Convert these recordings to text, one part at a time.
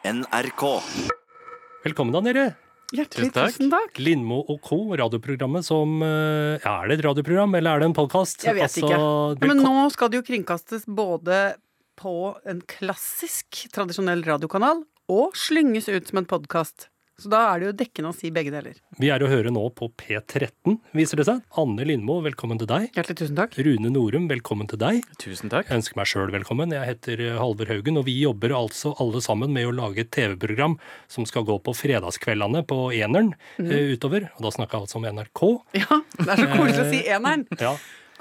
NRK. Velkommen da, dere. Hjertelig Tusen takk. takk. Lindmo og co., radioprogrammet som eh, ja, Er det et radioprogram, eller er det en podkast? Jeg vet ikke. Ja, men nå skal det jo kringkastes både på en klassisk, tradisjonell radiokanal og slynges ut som en podkast. Så da er det jo dekkende å si begge deler. Vi er å høre nå på P13, viser det seg. Anne Lindmo, velkommen til deg. Hjertelig tusen takk. Rune Norum, velkommen til deg. Tusen takk. Jeg ønsker meg sjøl velkommen. Jeg heter eh, Halvor Haugen, og vi jobber altså alle sammen med å lage et TV-program som skal gå på fredagskveldene på Eneren mm. utover. Og da snakker jeg altså om NRK. Ja, det er så koselig å si eneren. Ja,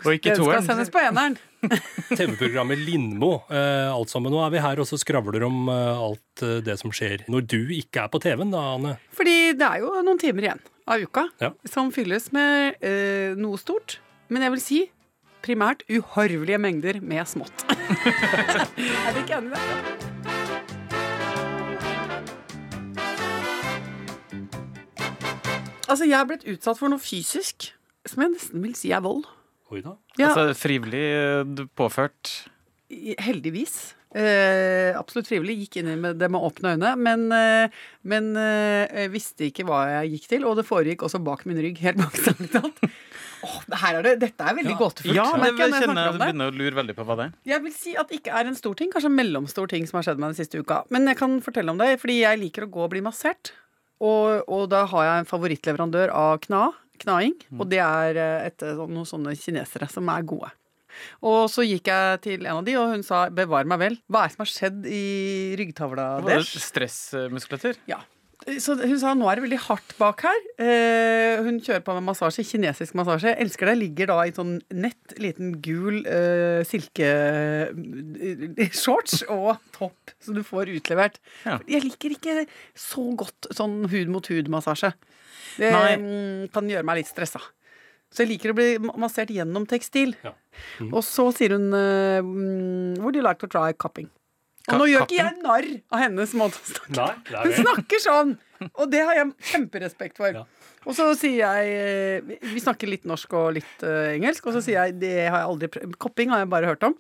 Og ikke Den skal sendes på eneren. TV-programmet Lindmo. Eh, alt sammen. Nå er vi her og så skravler om eh, alt eh, det som skjer når du ikke er på TV-en, da, Anne. Fordi det er jo noen timer igjen av uka Ja. som fylles med eh, noe stort. Men jeg vil si primært uhorvelige mengder med smått. er du ikke enig i det? Altså, jeg er blitt utsatt for noe fysisk som jeg nesten vil si er vold. Oi da. Ja, Altså frivillig eh, påført. heldigvis. Eh, absolutt frivillig. Gikk inn i med det med åpne øyne. Men, eh, men eh, jeg visste ikke hva jeg gikk til, og det foregikk også bak min rygg. Helt bak talt. Åh, her er det, dette er veldig gåtefullt. Ja, det jeg jeg kjenner jeg begynner å lure veldig på hva det er. Jeg vil si at det ikke er en stor ting, kanskje en mellomstor ting som har skjedd meg den siste uka. Men jeg kan fortelle om det, fordi jeg liker å gå og bli massert. Og, og da har jeg en favorittleverandør av kna, knaing, og det er etter sånn- noen sånne kinesere som er gode. Og så gikk jeg til en av de, og hun sa 'bevar meg vel'. Hva er det som har skjedd i ryggtavla deres? Stressmuskulatur. Ja. Så hun sa nå er det veldig hardt bak her. Eh, hun kjører på med massasje, kinesisk massasje. Jeg elsker det. Ligger da i sånn nett, liten gul eh, silkeshorts og topp, som du får utlevert. Ja. Jeg liker ikke så godt sånn hud-mot-hud-massasje. Det Nei. mm, kan gjøre meg litt stressa. Så jeg liker å bli massert gjennom tekstil. Ja. Og så sier hun eh, mm, Would you like to try cupping? Og nå gjør ikke jeg narr av hennes måte å snakke på. hun snakker sånn! Og det har jeg kjemperespekt for. Og så sier jeg eh, vi- snakker litt norsk og litt eh, engelsk, og så sier jeg det har jeg aldri prøvd. Kopping har jeg bare hørt om.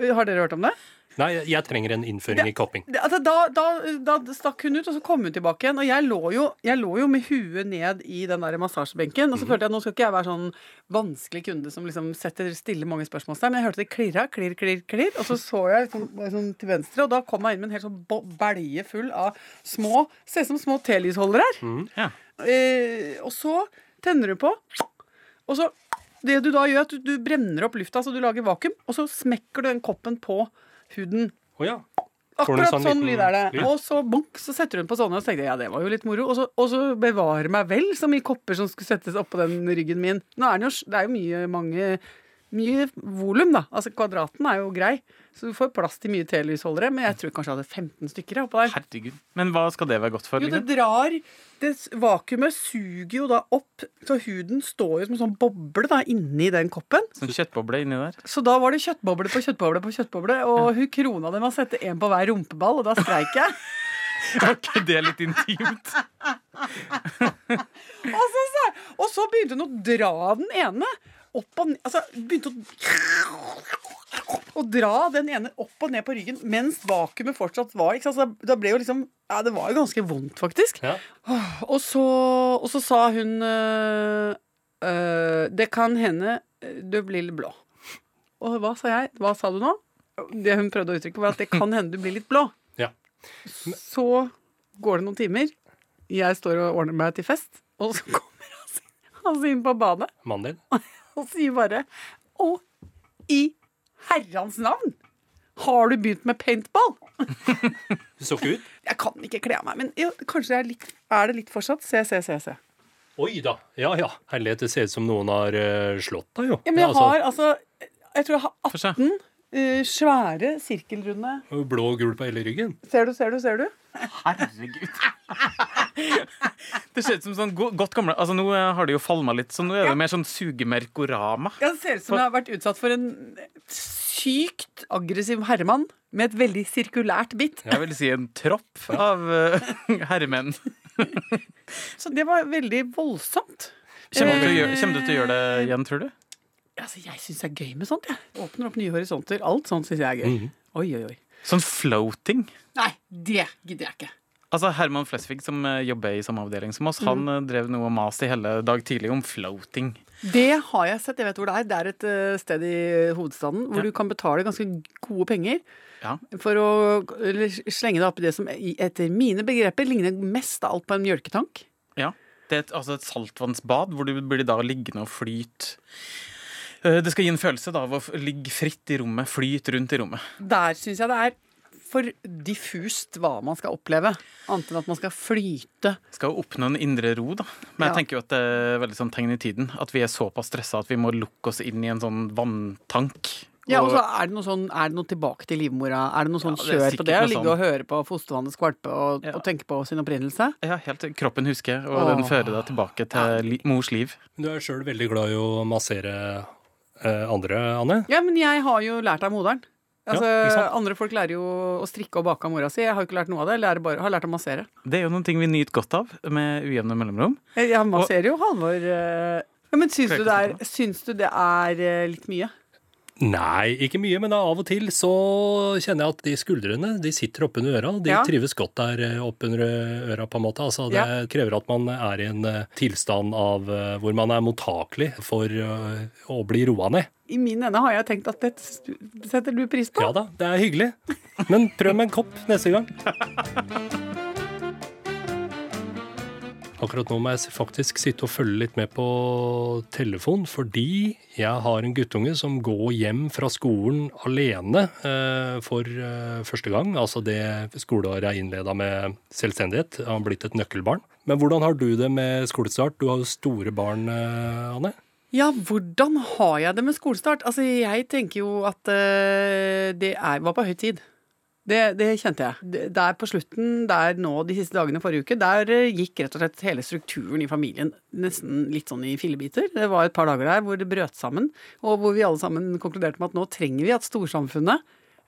Har dere hørt om det? Nei, jeg- trenger en innføring i kopping. det altså, da, da, da stakk hun ut, og så kom hun tilbake igjen. Og jeg lå jo, jeg lå jo med huet ned i den der massasjebenken. Og så følte jeg at nå skal ikke jeg være sånn vanskelig kunde som liksom setter stille mange spørsmålstegn. Men jeg hørte det klirra, klirr, klirr, klirr. Og så så jeg sånn, sånn til venstre, og da kom jeg inn med en hel sånn belje full av små Ser ut som små telysholdere her. Ja. Eh, og så tenner du på, og så Det du da gjør, at du, du brenner opp lufta så du lager vakuum, og så smekker du den koppen på huden. Oh, ja. Akkurat sånn sånn, lyd er det. lyd? Og så bonk, så setter hun på sånne, og så tenkte jeg ja, det var jo litt moro. Og så, og så bevare meg vel så mye kopper som skulle settes oppå den ryggen min. Nå er den jo, det er jo mye, mange mye volum, da. Altså Kvadraten er jo grei, så du får plass til mye telysholdere. Men jeg tror kanskje jeg hadde 15 stykker oppå der. Herregud. Men hva skal det være godt for? Jo, det Liksom? drar det, Vakuumet suger jo da opp, så huden står jo som en sånn boble da inni den koppen. Sånn kjøttboble inni der. Så da var det kjøttboble på kjøttboble på kjøttboble, og hun krona det med å sette en på hver rumpeball, og da streik jeg. Var ikke det litt intimt? Og så, sa- og så begynte hun å dra den ene opp og ned Altså begynte å å dra den ene opp og ned på ryggen mens vakuumet fortsatt var. Ikke sant? Så da, ble jo liksom Ja, det var jo ganske vondt, faktisk. ja. Og så, og så sa hun øh, øh, Det kan hende øh, du blir litt blå. Og hva sa jeg? Hva sa du nå? Det hun prøvde å uttrykke, var at det kan hende du blir litt blå. Ja. Så går det noen timer. Jeg står og ordner meg til fest, og så kommer han inn på badet Mannen din. og sier bare Å, i herrens navn! Har du begynt med paintball? Du så ikke ut? Jeg kan ikke kle av meg, men jo, kanskje jeg er, litt, er det litt fortsatt? Se, se, se. se. Oi da. Ja ja. Herlighet, det ser ut som noen har eh, slått deg, jo. Ja, men jeg altså, har altså Jeg tror jeg har Få se. 18 eh, svære sirkelrunde Blå og gul på hele ryggen. Ser du, ser du, ser du? Herregud. Det ser ut som sånn godt gamle Altså Nå eh, har det jo falma litt, så nå er det mer sånn sugemerkorama. Ja, Det ser ut som jeg har vært utsatt for en sykt aggressiv herremann med et veldig sirkulært bitt. Jeg vil si en tropp av eh, herremenn. Så det var veldig voldsomt. Kommer du til å gjøre det igjen, tror du? Altså, jeg syns det er gøy med sånt. Jeg. Åpner opp nye horisonter. Alt sånt syns jeg er gøy. Mm. Oi, oi, oi. Sånn floating. Nei, det gidder jeg ikke. Altså Herman Flesvig, som eh, jobber i samme avdeling som oss, han eh, drev noe mas i hele dag tidlig om floating. Det har jeg sett. Jeg vet hvor det er. Det er et eh, sted i hovedstaden hvor Ja. du kan betale ganske gode penger Ja. for å slenge deg opp i det som etter mine begreper ligner mest av alt på en mjølketank. Ja. Det er et, altså et saltvannsbad hvor du blir da liggende og flyte. Eh, Det skal gi en følelse da, av å ligge fritt i rommet, flyte rundt i rommet. Der syns jeg det er for diffust hva man skal oppleve. Annet enn at man skal flyte. Skal jo oppnå en indre ro, da. Men jeg Ja. tenker jo at det er veldig sånn tegn i tiden. At vi er såpass stressa at vi må lukke oss inn i en sånn vanntank. Ja, og så er det noe sånn Er det noe tilbake til livmora? Er det noe sånn Ja, kjør på det? Å ligge sånn. og høre på fostervannet skvalpe og, Ja. og tenke på sin opprinnelse? ja, helt Kroppen husker, og den fører deg tilbake til li mors liv. Du er sjøl veldig glad i å massere andre, Anne. Ja, men jeg har jo lært av moderen. Altså, Ja, andre folk lærer jo å strikke og bake av mora si. Jeg har jo ikke lært noe av det. Jeg lærer bare, har lært å massere. Det er jo noen ting vi nyter godt av med ujevne mellomrom. Jeg, jeg masserer jo Halvor eh, ja, Men syns du, det er, syns du det er eh, litt mye? Nei, ikke mye, men av og til så kjenner jeg at de skuldrene de sitter oppunder øra. De Ja. trives godt der eh, oppunder øra, på en måte. Altså, det Ja. krever at man er i en eh, tilstand av eh, hvor man er mottakelig for å bli roa ned. I min ende har jeg tenkt at dette setter du pris på. Ja da, det er hyggelig. Men prøv med en kopp neste gang. Akkurat nå må jeg faktisk sitte og følge litt med på telefon, fordi jeg har en guttunge som går hjem fra skolen alene eh, for eh, første gang. Altså det skoleåret jeg innleda med selvstendighet. Han har blitt et nøkkelbarn. Men hvordan har du det med skolestart? Du har jo store barn, eh, Anne. Ja, hvordan har jeg det med skolestart? Altså, jeg tenker jo at det er, var på høy tid. Det, det kjente jeg. Der på slutten, der nå de siste dagene forrige uke, der eh, gikk rett og slett hele strukturen i familien nesten litt sånn i fillebiter. Det var et par dager der hvor det brøt sammen, og hvor vi alle sammen konkluderte med at nå trenger vi at storsamfunnet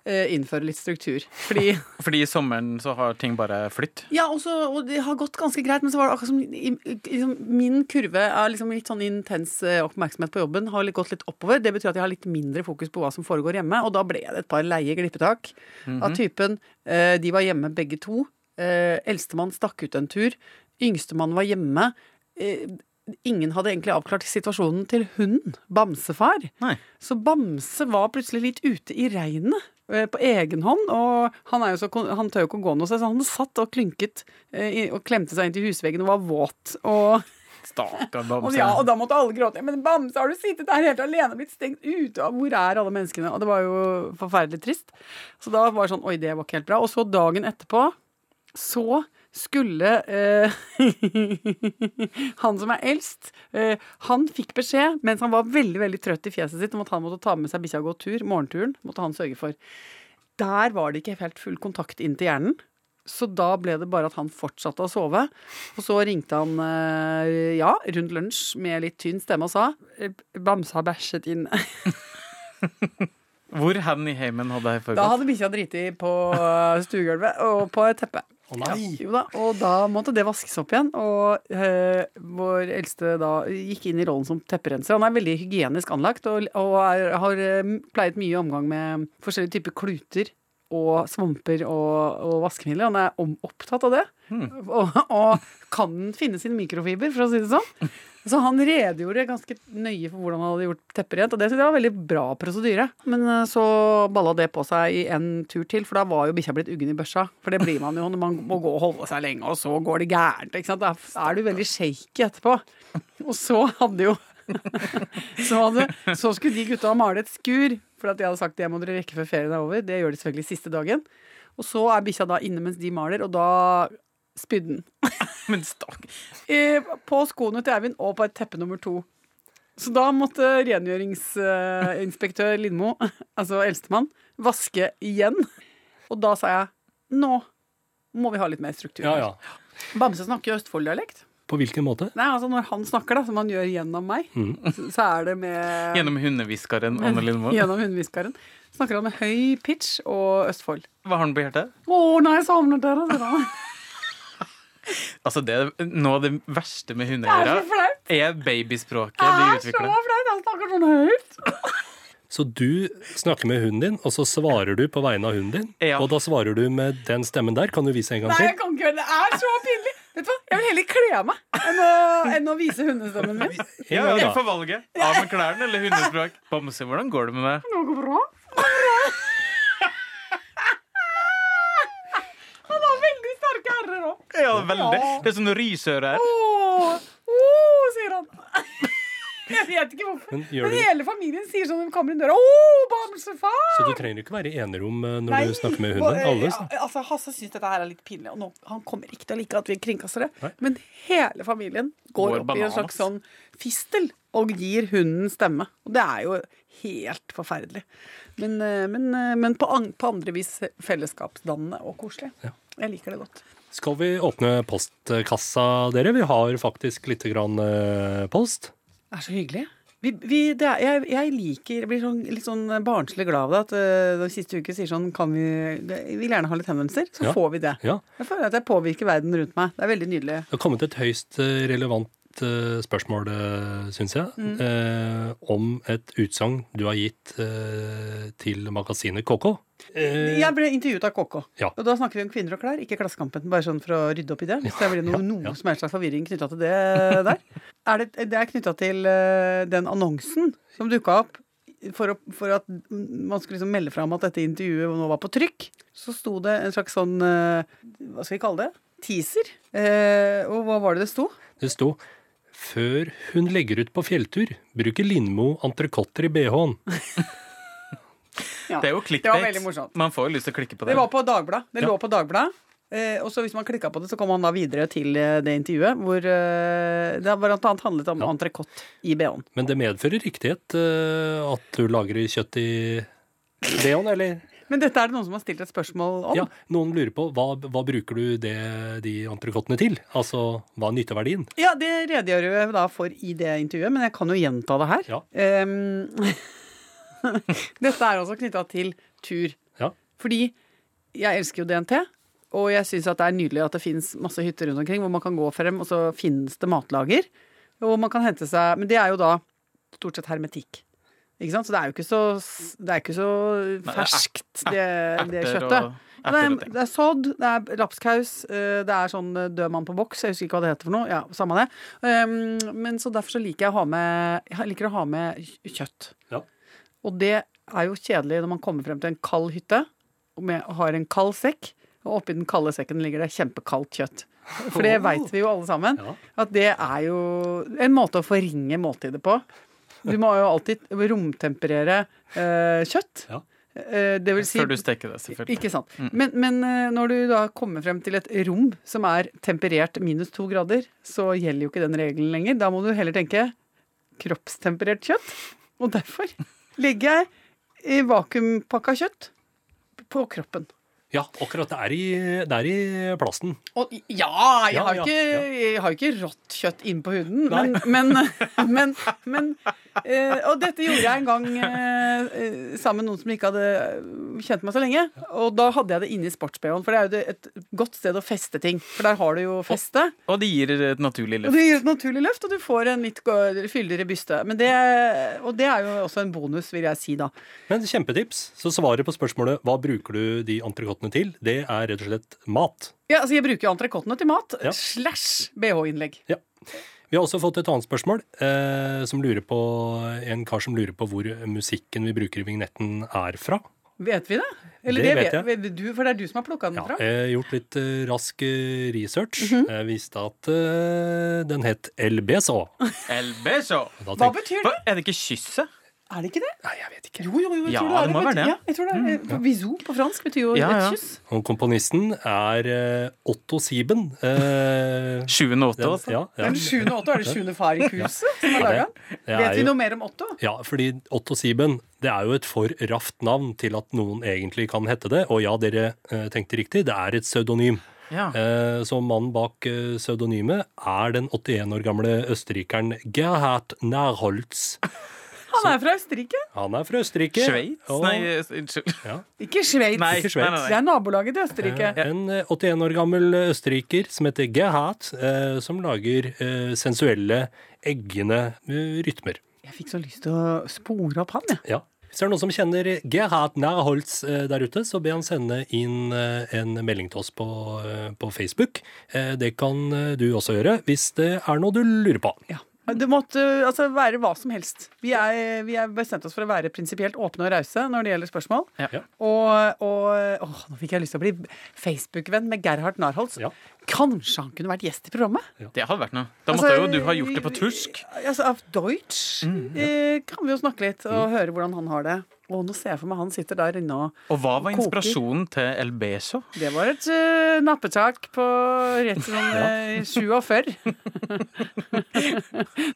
eh, innfører litt struktur. Fordi Fordi i sommeren så har ting bare flytt. Ja, også, og det har gått ganske greit, men så var det akkurat som liksom, min kurve av liksom litt sånn intens eh, oppmerksomhet på jobben har gått litt oppover. Det betyr at jeg har litt mindre fokus på hva som foregår hjemme, og da ble det et par leie glippetak av typen eh, De var hjemme begge to. Eldstemann stakk ut en tur. Yngstemann var hjemme. Ingen hadde egentlig avklart situasjonen til hunden, Bamsefar. Nei. Så Bamse var plutselig litt ute i regnet på egen hånd. Og han, er jo så, han tør jo ikke å gå noe sted, så han satt og klynket eh, og klemte seg inn til husveggen og var våt. Og, Stakkar og, ja, og da måtte alle gråte. Men Bamse, har du sittet der helt alene blitt stengt ute? Hvor er alle menneskene? Og det var jo forferdelig trist. Så da var det sånn Oi, det var ikke helt bra. Og så dagen etterpå så skulle eh, han som er eldst, eh, han fikk beskjed mens han var veldig veldig trøtt i fjeset sitt om at han måtte ta med seg bikkja og gå tur. Morgenturen måtte han sørge for. Der var det ikke helt full kontakt inn til hjernen. Så da ble det bare at han fortsatte å sove. Og så ringte han eh, ja, rundt lunsj med litt tynn stemme og sa eh, Bamse har bæsjet inn. Hvor hen i heimen hadde jeg Da hadde bikkja driti på eh, stuegulvet og på et teppe. Å nei! Jo da, og da måtte det vaskes opp igjen. Og eh, vår eldste da gikk inn i rollen som tepperenser. Han er veldig hygienisk anlagt og, og er, har eh, pleiet mye omgang med forskjellige typer kluter og svamper og, og vaskemidler. Han er om, opptatt av det. Og, og kan finne sin mikrofiber, for å si det sånn. Så han redegjorde ganske nøye for hvordan han hadde gjort tepper rent, og det synes jeg var veldig bra prosedyre. Men eh, så balla det på seg i en tur til, for da var jo bikkja blitt uggen i børsa. For det blir man jo når man må gå og holde seg lenge, og så går det gærent. ikke sant? Da er du veldig shaky etterpå. Og så hadde jo så, hadde, så skulle de gutta male et skur, for at jeg hadde sagt det må dere rekke før ferien er over. Det gjør de selvfølgelig siste dagen. Og så er bikkja da inne mens de maler, og da spydde den. På skoene til Eivind og på et teppe nummer to. Så da måtte rengjøringsinspektør Lindmo, altså eldstemann, vaske igjen. Og da sa jeg nå må vi ha litt mer struktur. Ja, ja. Bamse snakker. Østfold-dialekt. På hvilken måte? Nei, altså Når han snakker, da, som han gjør gjennom meg, så, så er det med Gjennom hundehviskeren Anne Lindmo. Gjennom hundehviskeren. Snakker han med høy pitch og Østfold. Hva har han på hjertet? Å nei, jeg savner dere, sier han. Altså, det er Noe av det verste med Det er er babyspråket Det er så flaut. Han snakker sånn høyt. Så du snakker med hunden din, og så svarer du på vegne av hunden din. Ja. Og da svarer du med den stemmen der. Kan du vise en gang Nei, til? jeg kan ikke gjøre det. Det er så pinlig! Vet du hva? Jeg vil heller kle av meg enn å, enn å vise hundestemmen min. Ja, Ja, for valget. Av med klærne eller hundespråk. Bamse, hvordan går det med deg? Det går bra. Han har veldig sterke r-er òg. Ja, veldig. Det er sånn rysøre her. Åh, åh, sier han. Jeg vet ikke hvorfor. Men Men, du- hele familien sier sånn når de kommer inn døra. Å, bamsefar! Så du trenger ikke være i enerom eh, når Nei, du snakker med hunden. Alle. ja, altså, Hasse syns dette her er litt pinlig, og nå, han kommer ikke til å like at vi kringkaster det. Nei. Men hele familien går, Går opp i en slags sånn fistel og gir hunden stemme. Og det er jo helt forferdelig. Men, eh, men, eh, men på, an, på andre vis fellesskapsdannende og koselig. Ja. Jeg liker det godt. Skal vi åpne postkassa, dere? Vi har faktisk litt grann post. Det er så hyggelig. Vi, vi, det er, jeg, jeg liker Jeg blir sånn, litt sånn barnslig glad av det at uh, de siste uker sier sånn Kan vi Jeg vil gjerne ha litt henvendelser. Så Ja. får vi det. Ja. Jeg føler at jeg påvirker verden rundt meg. Det er veldig nydelig. Det har kommet et høyst eh, relevant eh, spørsmål, syns jeg, Mm. eh, om et utsagn du har gitt eh, til magasinet KK. Eh, Jeg ble intervjuet av KK. Ja. Og da snakker vi om kvinner og klær, ikke Klassekampen. Bare sånn for å rydde opp i det. Hvis det blir noe, ja, noe ja. som helst slags forvirring knytta til det der. Er det, det er knytta til eh, den annonsen som dukka opp for, å, for at man skulle liksom melde fram at dette intervjuet nå var på trykk. Så sto det en slags sånn eh, Hva skal vi kalle det? Teaser. Eh, og hva var det det sto? Det sto før hun legger ut på fjelltur, bruker Lindmo entrecôter i bh-en. Ja. Det er jo var clickbait. Man får jo lyst til å klikke på det. Det var på Dagbladet. Det Ja. lå på Dagbladet. Eh, og så hvis man klikka på det, så kom man da videre til eh, det intervjuet, hvor eh, det blant annet handlet om Ja. entrecôte i BH-en. Men det medfører riktighet eh, at du lagrer kjøtt i bh-en, eller? Men dette er det noen som har stilt et spørsmål om. Ja, noen lurer på hva, hva bruker du det, de entrecôtene til? Altså, hva er nytteverdien? Ja, det redegjør jeg da for i det intervjuet, men jeg kan jo gjenta det her. Ja. Um, dette er også knytta til tur. Ja. Fordi jeg elsker jo DNT, og jeg syns det er nydelig at det fins masse hytter rundt omkring hvor man kan gå frem, og så finnes det matlager. Og man kan hente seg Men det er jo da stort sett hermetikk. Ikke sant? Så det er jo ikke så, det er ikke så Nei, ferskt, det, det kjøttet. og, Det er, det er sodd, det er lapskaus, eh, det er sånn eh, død mann på boks. Jeg husker ikke hva det heter for noe. Ja, Samme det. Um, men så derfor så liker jeg å ha med, jeg liker å ha med kjøtt. Ja. Og det er jo kjedelig når man kommer frem til en kald hytte og har en kald sekk, og oppi den kalde sekken ligger det kjempekaldt kjøtt. For det veit vi jo alle sammen. Ja. At det er jo en måte å forringe måltidet på. Du må jo alltid romtemperere eh, kjøtt. Ja. Eh, det vil si Før du steker det, selvfølgelig. ikke sant. Men, men eh, når du da kommer frem til et rom som er temperert minus to grader, så gjelder jo ikke den regelen lenger. Da må du heller tenke kroppstemperert kjøtt. Og derfor legger jeg i vakuumpakka kjøtt på kroppen. Ja, akkurat. Det er i, det er i plasten. Og ja, jeg Ja, har jo ja, ikke, jeg har ikke rått kjøtt inn på huden, men, men, men, men eh, Og dette gjorde jeg en gang eh, sammen med noen som ikke hadde kjent meg så lenge. Og da hadde jeg det inni sports-BH-en, for det er jo et godt sted å feste ting. For der har du jo feste. Og det gir et naturlig Og løft. det gir et naturlig løft, og du får en litt fyldigere byste. Men det, og det er jo også en bonus, vil jeg si da. Men kjempetips. Så svaret på spørsmålet hva bruker du de entrecôtene til, det er rett og slett mat. Ja, altså Jeg bruker jo entrecôtene til mat Ja. slash BH-innlegg. Ja. Vi har også fått et annet spørsmål, eh, som lurer på, en kar som lurer på hvor musikken vi bruker i vignetten er fra. Vet vi det? Eller Det det, vet vet, vet du, for det er du som har plukka den Ja, fra. jeg har gjort litt uh, rask research. research. -hmm. Jeg visste at uh, den het. El beso. Da Hva tenkte- betyr Hva, det? er det ikke kysset? Er det ikke det? Nei, jeg vet ikke. Jo, jo, jo. Jeg Ja, tror det, er det må være det. Ja, jeg tror det er. Bisou på fransk betyr jo Ja, ja. et kyss. Og komponisten er uh, Otto Sieben. Uh, Sjuende og åtte, den, altså. ja, ja. Den sjuende Otto, er det sjuende far i huset som har Ja, laga den? Vet vi noe mer om Otto? Ja, fordi Otto Sieben det er jo et for raft navn til at noen egentlig kan hette det. Og ja, dere uh, tenkte riktig, det er et pseudonym. Ja. Eh, så mannen bak pseudonymet er den 81 år gamle østerrikeren Gerhard Nærholz. Han er fra Østerrike. Han er fra Østerrike. Sveits? og- Nei, eh, unnskyld. Ja. Ikke Sveits. Nei, Ikke Sveits. nei, nei, Det er nabolaget til Østerrike. Eh, En eh, 81 år gammel østerriker som heter Gehat, eh, som lager eh, sensuelle, eggende eh, rytmer. Jeg fikk så lyst til å spore opp han, jeg. Ja. Hvis det er noen som kjenner Gerhard Nærholz eh, der ute, så be han sende inn eh, en melding til oss på, eh, på Facebook. Eh, Det kan eh, du også gjøre hvis det er noe du lurer på. Ja. Det måtte altså, være hva som helst. Vi er, vi er bestemt oss for å være prinsipielt åpne og rause når det gjelder spørsmål. Ja. Og, og å, nå fikk jeg lyst til å bli Facebook-venn med Gerhard Narholz. Ja. Kanskje han kunne vært gjest i programmet? Det hadde vært noe. Da Altså, måtte jo du ha gjort det på tysk. Altså, Av Deutsch eh, kan vi jo snakke litt og høre hvordan han har det. Og nå ser jeg for meg han sitter der inne og koker. Og hva var inspirasjonen til El Beso? Det var et uh, nappetak på rett sånn uh, 47.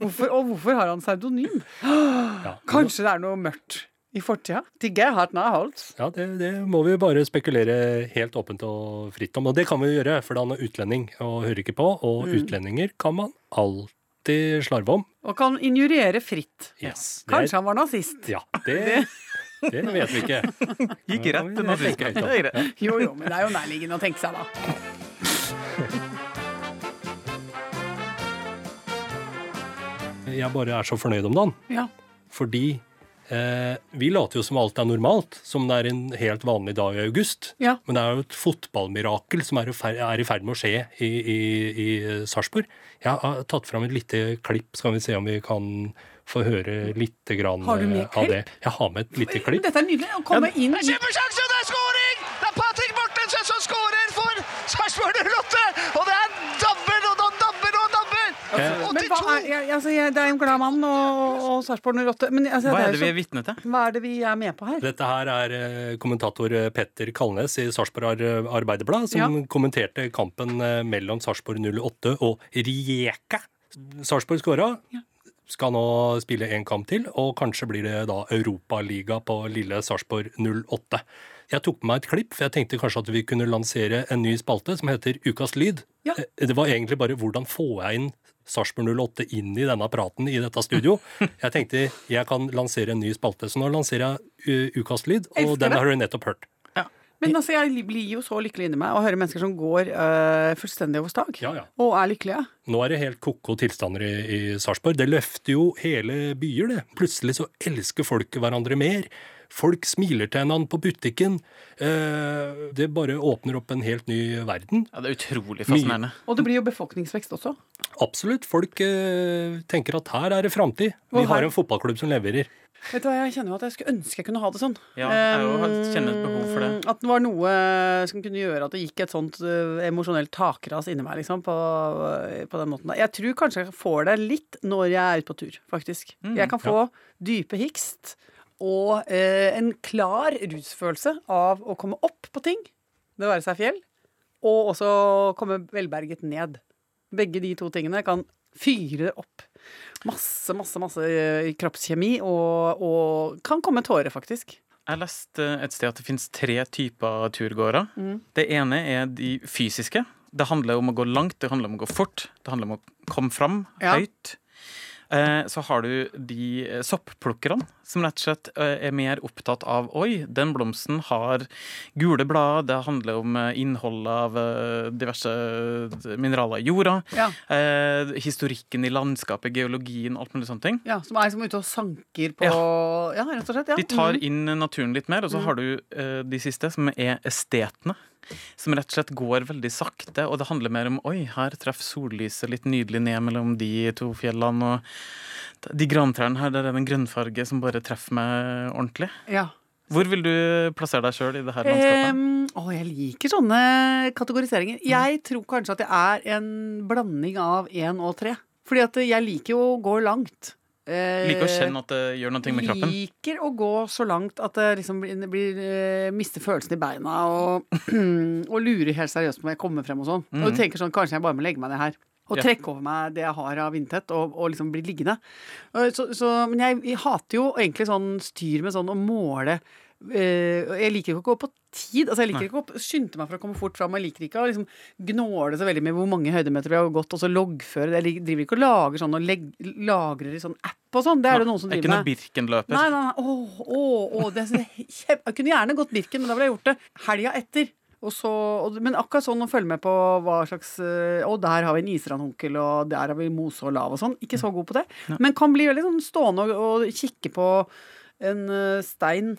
hvorfor, og hvorfor har han pseudonym? Ja. Kanskje det er noe mørkt i fortida? Til Gerhard Holtz. Ja, det, det må vi bare spekulere helt åpent og fritt om. Og det kan vi jo gjøre, for han er utlending og hører ikke på. Og utlendinger kan man alltid slarve om. Og kan injuriere fritt. Yes. Det er- Kanskje han var nazist. Ja, det, det vet vi ikke. Gikk rett til Ja, det nazismen. Det greit. Jo, jo, men det er jo nærliggende å tenke seg, da. Jeg bare er så fornøyd om dagen. Ja. Fordi vi later jo som alt er normalt, som det er en helt vanlig dag i august. Ja. Men det er jo et fotballmirakel som er i fer- er i ferd med å skje i, i, i Sarpsborg. Jeg har tatt fram et lite klipp, skal vi se om vi kan få høre litt grann Har du med eh, av det. Jeg har med et lite klipp. Dette er nydelig. Å komme inn i Kjempesjanse, og det er skåring! Det er Patrick Mortensen som skårer for Sarpsborg 08! Og det er dabber og han dabber og han dabber! Eh, Men hva er, jeg, altså, jeg, det er en glad mann og, og Sarpsborg 08. Men altså, Hva det er det vi så- er vitne til? hva er det vi er med på her? Dette her er eh, kommentator eh, Petter Kalnes i Sarpsborg Arbeiderblad, som Ja. kommenterte kampen eh, mellom Sarpsborg 08 og Rijeka. Sarpsborg skåra. Skal nå spille en kamp til, og kanskje blir det da Europaliga på lille Sarpsborg 08. Jeg tok med meg et klipp, for jeg tenkte kanskje at vi kunne lansere en ny spalte som heter Ukas lyd. Ja. Eh, Det var egentlig bare hvordan får jeg inn Sarpsborg 08 inn i denne praten i dette studio. Jeg tenkte jeg kan lansere en ny spalte, så nå lanserer jeg uh, Ukas lyd, og den har du nettopp hørt. Men altså, jeg blir jo så lykkelig inni meg å høre mennesker som går øh, fullstendig over stag. Ja, ja. Og er lykkelige. Nå er det helt ko-ko tilstander i, i Sarpsborg. Det løfter jo hele byer, det. Plutselig så elsker folk hverandre mer. Folk smiler til hverandre på butikken. Eh, det bare åpner opp en helt ny verden. Ja, Det er utrolig fascinerende. Og det blir jo befolkningsvekst også. Absolutt. Folk eh, tenker at her er det framtid. Vi har en fotballklubb som leverer. Vet du hva, Jeg kjenner jo at jeg skulle ønske jeg kunne ha det sånn. Ja, jeg kjenner et behov for det. Um, At det var noe som kunne gjøre at det gikk et sånt uh, emosjonelt takras inni meg, liksom, på, på den måten. Jeg tror kanskje jeg får det litt når jeg er ute på tur, faktisk. Mm, jeg kan få dype hikst og eh, en klar rusfølelse av å komme opp på ting, det være seg fjell, og også komme velberget ned. Begge de to tingene kan fyre opp. Masse, masse, masse eh, kroppskjemi, og, og kan komme tårer, faktisk. Jeg leste et sted at det finnes tre typer turgåere. Mm. Det ene er de fysiske. Det handler om å gå langt, det handler om å gå fort, det handler om å komme fram Ja. høyt. Eh, Så har du de eh, sopplukkerne, som rett og slett eh, er mer opptatt av Oi, den blomsten har gule blad, det handler om innholdet av diverse mineraler i jorda. Ja. eh, Historikken i landskapet, geologien, alt mulig sånne ting. Ja, Som er liksom ute og sanker på Ja, rett og slett. Ja. De tar Mm. inn naturen litt mer, og så har du eh, de siste, som er estetene. Som rett og slett går veldig sakte, og det handler mer om oi, her treffer sollyset litt nydelig ned mellom de to fjellene, og de grantrærne her, der er det en grønnfarge som bare treffer meg ordentlig. ja. Hvor vil du plassere deg sjøl i det her landskapet? Um, å, jeg liker sånne kategoriseringer. Jeg tror kanskje at jeg er en blanding av én og tre. Fordi at jeg liker jo å gå langt. Eh, Liker å kjenne at det gjør noe med kroppen. Liker å gå så langt at det liksom blir, blir eh, mister følelsen i beina og, og lurer helt seriøst på om jeg kommer frem og sånn. Og du tenker sånn, kanskje jeg bare må legge meg ned her. Og trekke over meg det jeg har av vindtett, og, og liksom bli liggende. Så, så, men jeg, jeg hater jo egentlig sånn styr med sånn å måle eh, Jeg liker ikke å gå på tid. Altså Jeg liker ikke å skynde meg for å komme fort fram. Jeg liker ikke å liksom gnåle så veldig med hvor mange høydemeter vi har gått, og så loggføre det. Jeg driver ikke og lager sånn og legg, lagrer i sånn app og sånn. Det er det noen som driver med. ikke noe Birken-løper. Nei, nei, nei. Åh, åh, åh, det så kjempe... Jeg kunne gjerne gått Birken, men da ville jeg gjort det helga etter. Og så, men akkurat sånn å følge med på hva slags eh, Å, der har vi en israndhonkel, og der har vi mose og lav og sånn. Ikke så god på det. Men kan bli veldig sånn stående og, og kikke på en eh, stein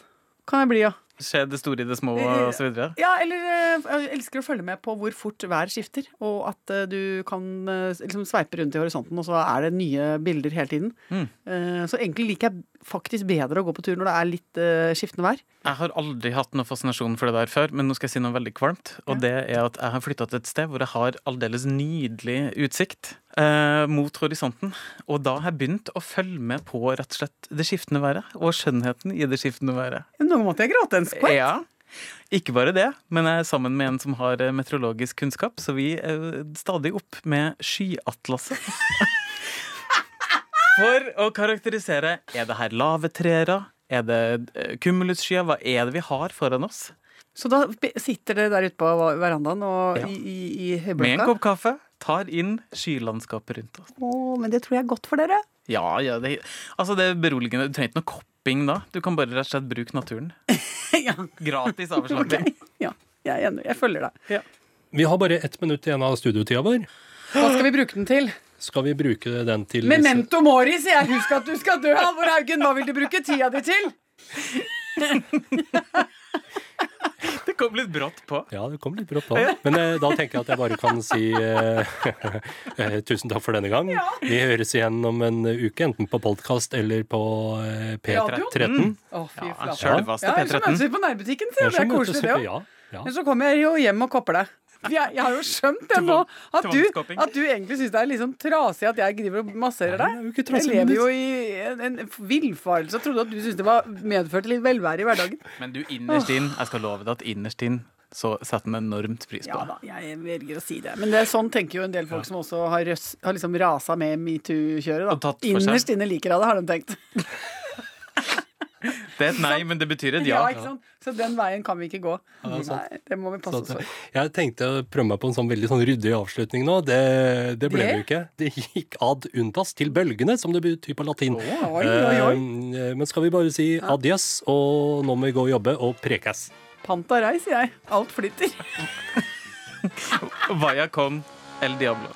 kan jeg bli, ja. Se det store i det små og så videre. Ja, eller eh, jeg elsker å følge med på hvor fort vær skifter, og at eh, du kan eh, liksom sveipe rundt i horisonten, og så er det nye bilder hele tiden. Mm. Så egentlig liker jeg faktisk bedre å gå på tur når det er litt skiftende vær. Jeg har aldri hatt noe fascinasjon for det der før, men nå skal jeg si noe veldig kvalmt. Og det er at jeg har flytta til et sted hvor jeg har aldeles nydelig utsikt eh, mot horisonten. Og da har jeg begynt å følge med på rett og slett det skiftende været, og skjønnheten i det skiftende været. Nå måtte jeg gråte en skvett. Ja. Ikke bare det, men jeg er sammen med en som har eh, meteorologisk kunnskap, så vi er stadig opp med skyatlaset. For å karakterisere er det her lave treere, er det kumulusskyer, hva er det vi har foran oss? Så da sitter dere der ute på verandaen og Ja. i, i, i Med en kopp kaffe, tar inn skylandskapet rundt oss. Å, men det tror jeg er godt for dere. Ja, ja, det, altså det er beroligende. Du trenger ikke noe kopping da. Du kan bare rett og slett bruke naturen. ja, Gratis avslapping. Okay. ja, jeg er enig. Jeg følger deg. Vi har bare ett minutt igjen av studiotida vår. Hva skal vi bruke den til? Skal vi bruke den til Memento mori, sier jeg. Husk at du skal dø, Halvor Haugen. Hva vil du bruke tida di til? Kom litt brått på. Ja, det kom litt brått på. Men eh, da tenker jeg at jeg bare kan si eh, eh, tusen takk for denne gang. Vi høres igjen om en uke, enten på podkast eller på eh, P13. Å, fy Ja, flate. Sjølveste Ja, så møtes P13. vi på nærbutikken, sier Det er koselig, det òg. Ja, ja. Men så kommer jeg jo hjem og kopper deg. Jeg, jeg har jo skjønt det nå, at du, at du egentlig syns det er liksom trasig at jeg driver og masserer deg. Jeg lever jo i en, en villfarelse og trodde at du syntes det var medførte litt velvære i hverdagen. Men du innerst inn, jeg skal love deg at innerst inn så setter vi enormt pris på Ja da, jeg velger å si det. Men det er sånn tenker jo en del folk som også har, røs, har liksom rasa med metoo-kjøret. Da. Innerst inne liker jeg det, har de tenkt. Det er et nei, men det betyr et ja. ikke sant? Så den veien kan vi ikke gå. Ja. Nei, det må vi passe oss for. jeg tenkte å prøve meg på en sånn veldig sånn ryddig avslutning nå. Det, det ble Det? det jo ikke. Det gikk ad undas til bølgene, som det betyr på latin. Oi, oi, oi. Eh, Men skal vi bare si adjøs, og nå må vi gå og jobbe og prekes. Panta rei, sier jeg. Alt flyter. Vaya con el diablo.